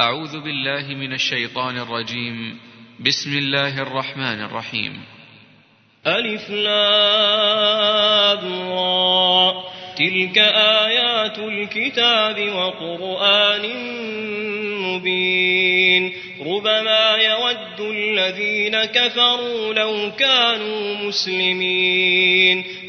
أعوذ بالله من الشيطان الرجيم. بسم الله الرحمن الرحيم. ألف تلك آيات الكتاب وقرآن مبين. ربما يود الذين كفروا لو كانوا مسلمين.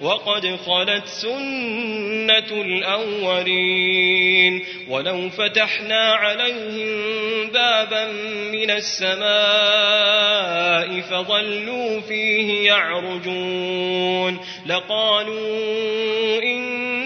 وقد خلت سنة الأولين ولو فتحنا عليهم بابا من السماء فظلوا فيه يعرجون لقالوا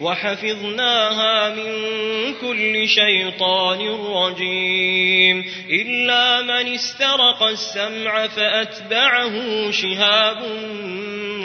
وحفظناها من كل شيطان رجيم. إلا من استرق السمع فأتبعه شهاب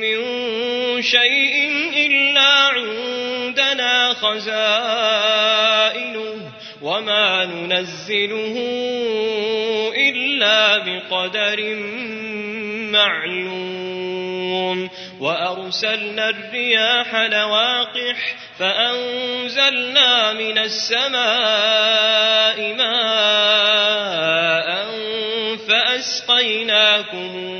من شيء إلا عندنا خزائنه وما ننزله إلا بقدر معلوم. وأرسلنا الرياح لواقح فأنزلنا من السماء ماء فأسقيناكموه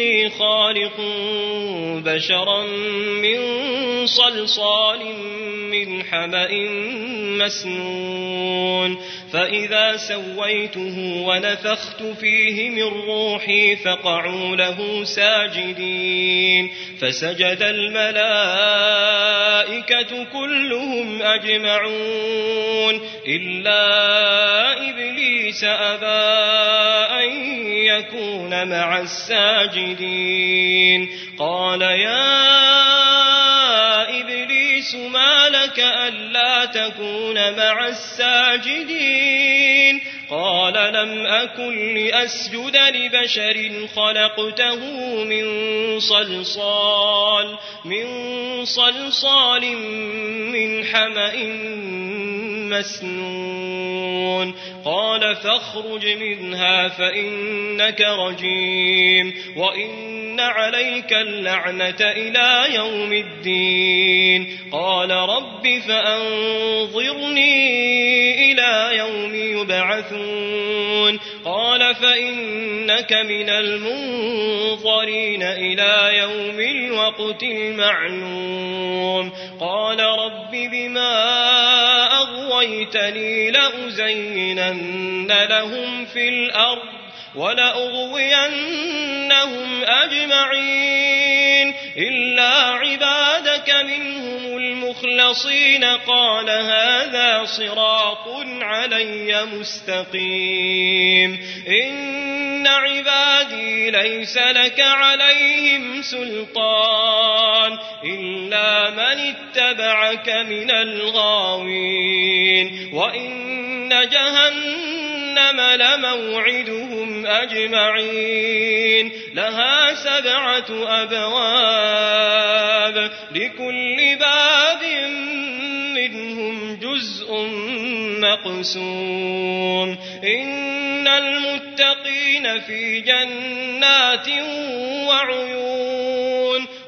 إني خالق بشرا من صلصال من حمأ مسنون فإذا سويته ونفخت فيه من روحي فقعوا له ساجدين فسجد الملائكة كلهم أجمعون إلا إبليس أبى أن يكون مع الساجدين قال يا لك ألا تكون مع الساجدين. قال لم أكن لأسجد لبشر خلقته من صلصال من صلصال من حمأ مسنون. قال فاخرج منها فإنك رجيم. وإن عليك اللعنة إلى يوم الدين. قال رب فأنظرني إلى يوم يبعثون. قال فإنك من المنظرين إلى يوم الوقت المعلوم. قال رب بما أغويتني لأزينن لهم في الأرض ولأغوينهم أجمعين إلا عبادك منهم المخلصين قال هذا صراط علي مستقيم إن عبادي ليس لك عليهم سلطان إلا من اتبعك من الغاوين وإن جهنم لموعدهم أجمعين لها سبعة أبواب لكل باب منهم جزء مقسوم إن المتقين في جنات وعيون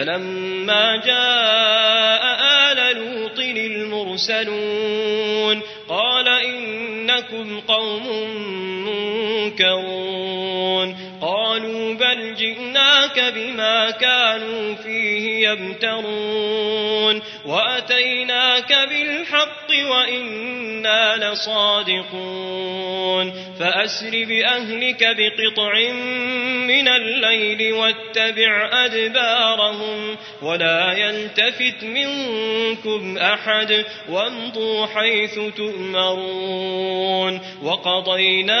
فلما جاء آل لوط المرسلون قال إنكم قوم منكرون قالوا بل جئناك بما كانوا فيه يمترون وأتيناك بالحق وإنا لصادقون فأسر بأهلك بقطع من الليل واتبع أدبارهم ولا يلتفت منكم أحد وامضوا حيث تؤمرون وقضينا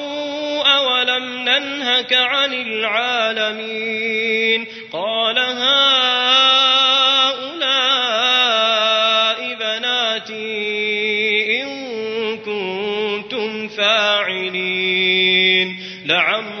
أولم ننهك عن العالمين قال هؤلاء بناتي إن كنتم فاعلين لعمرك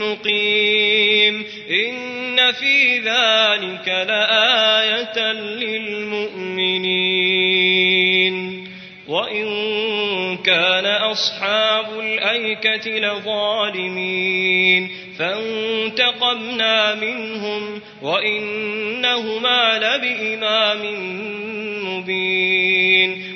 مقيم إن في ذلك لآية للمؤمنين وإن كان أصحاب الأيكة لظالمين فانتقمنا منهم وإنهما لبإمام مبين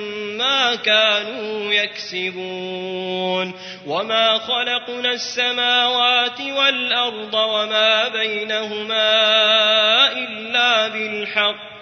كانوا يكسبون وما خلقنا السماوات والأرض وما بينهما إلا بالحق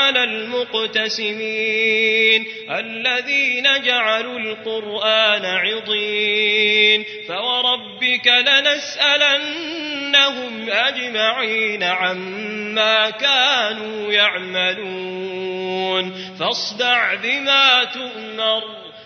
على المقتسمين الذين جعلوا القرآن عضين فوربك لنسألنهم أجمعين عما كانوا يعملون فاصدع بما تؤمر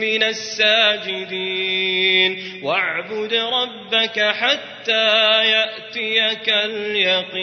من الساجدين. واعبد ربك حتى يأتيك اليقين.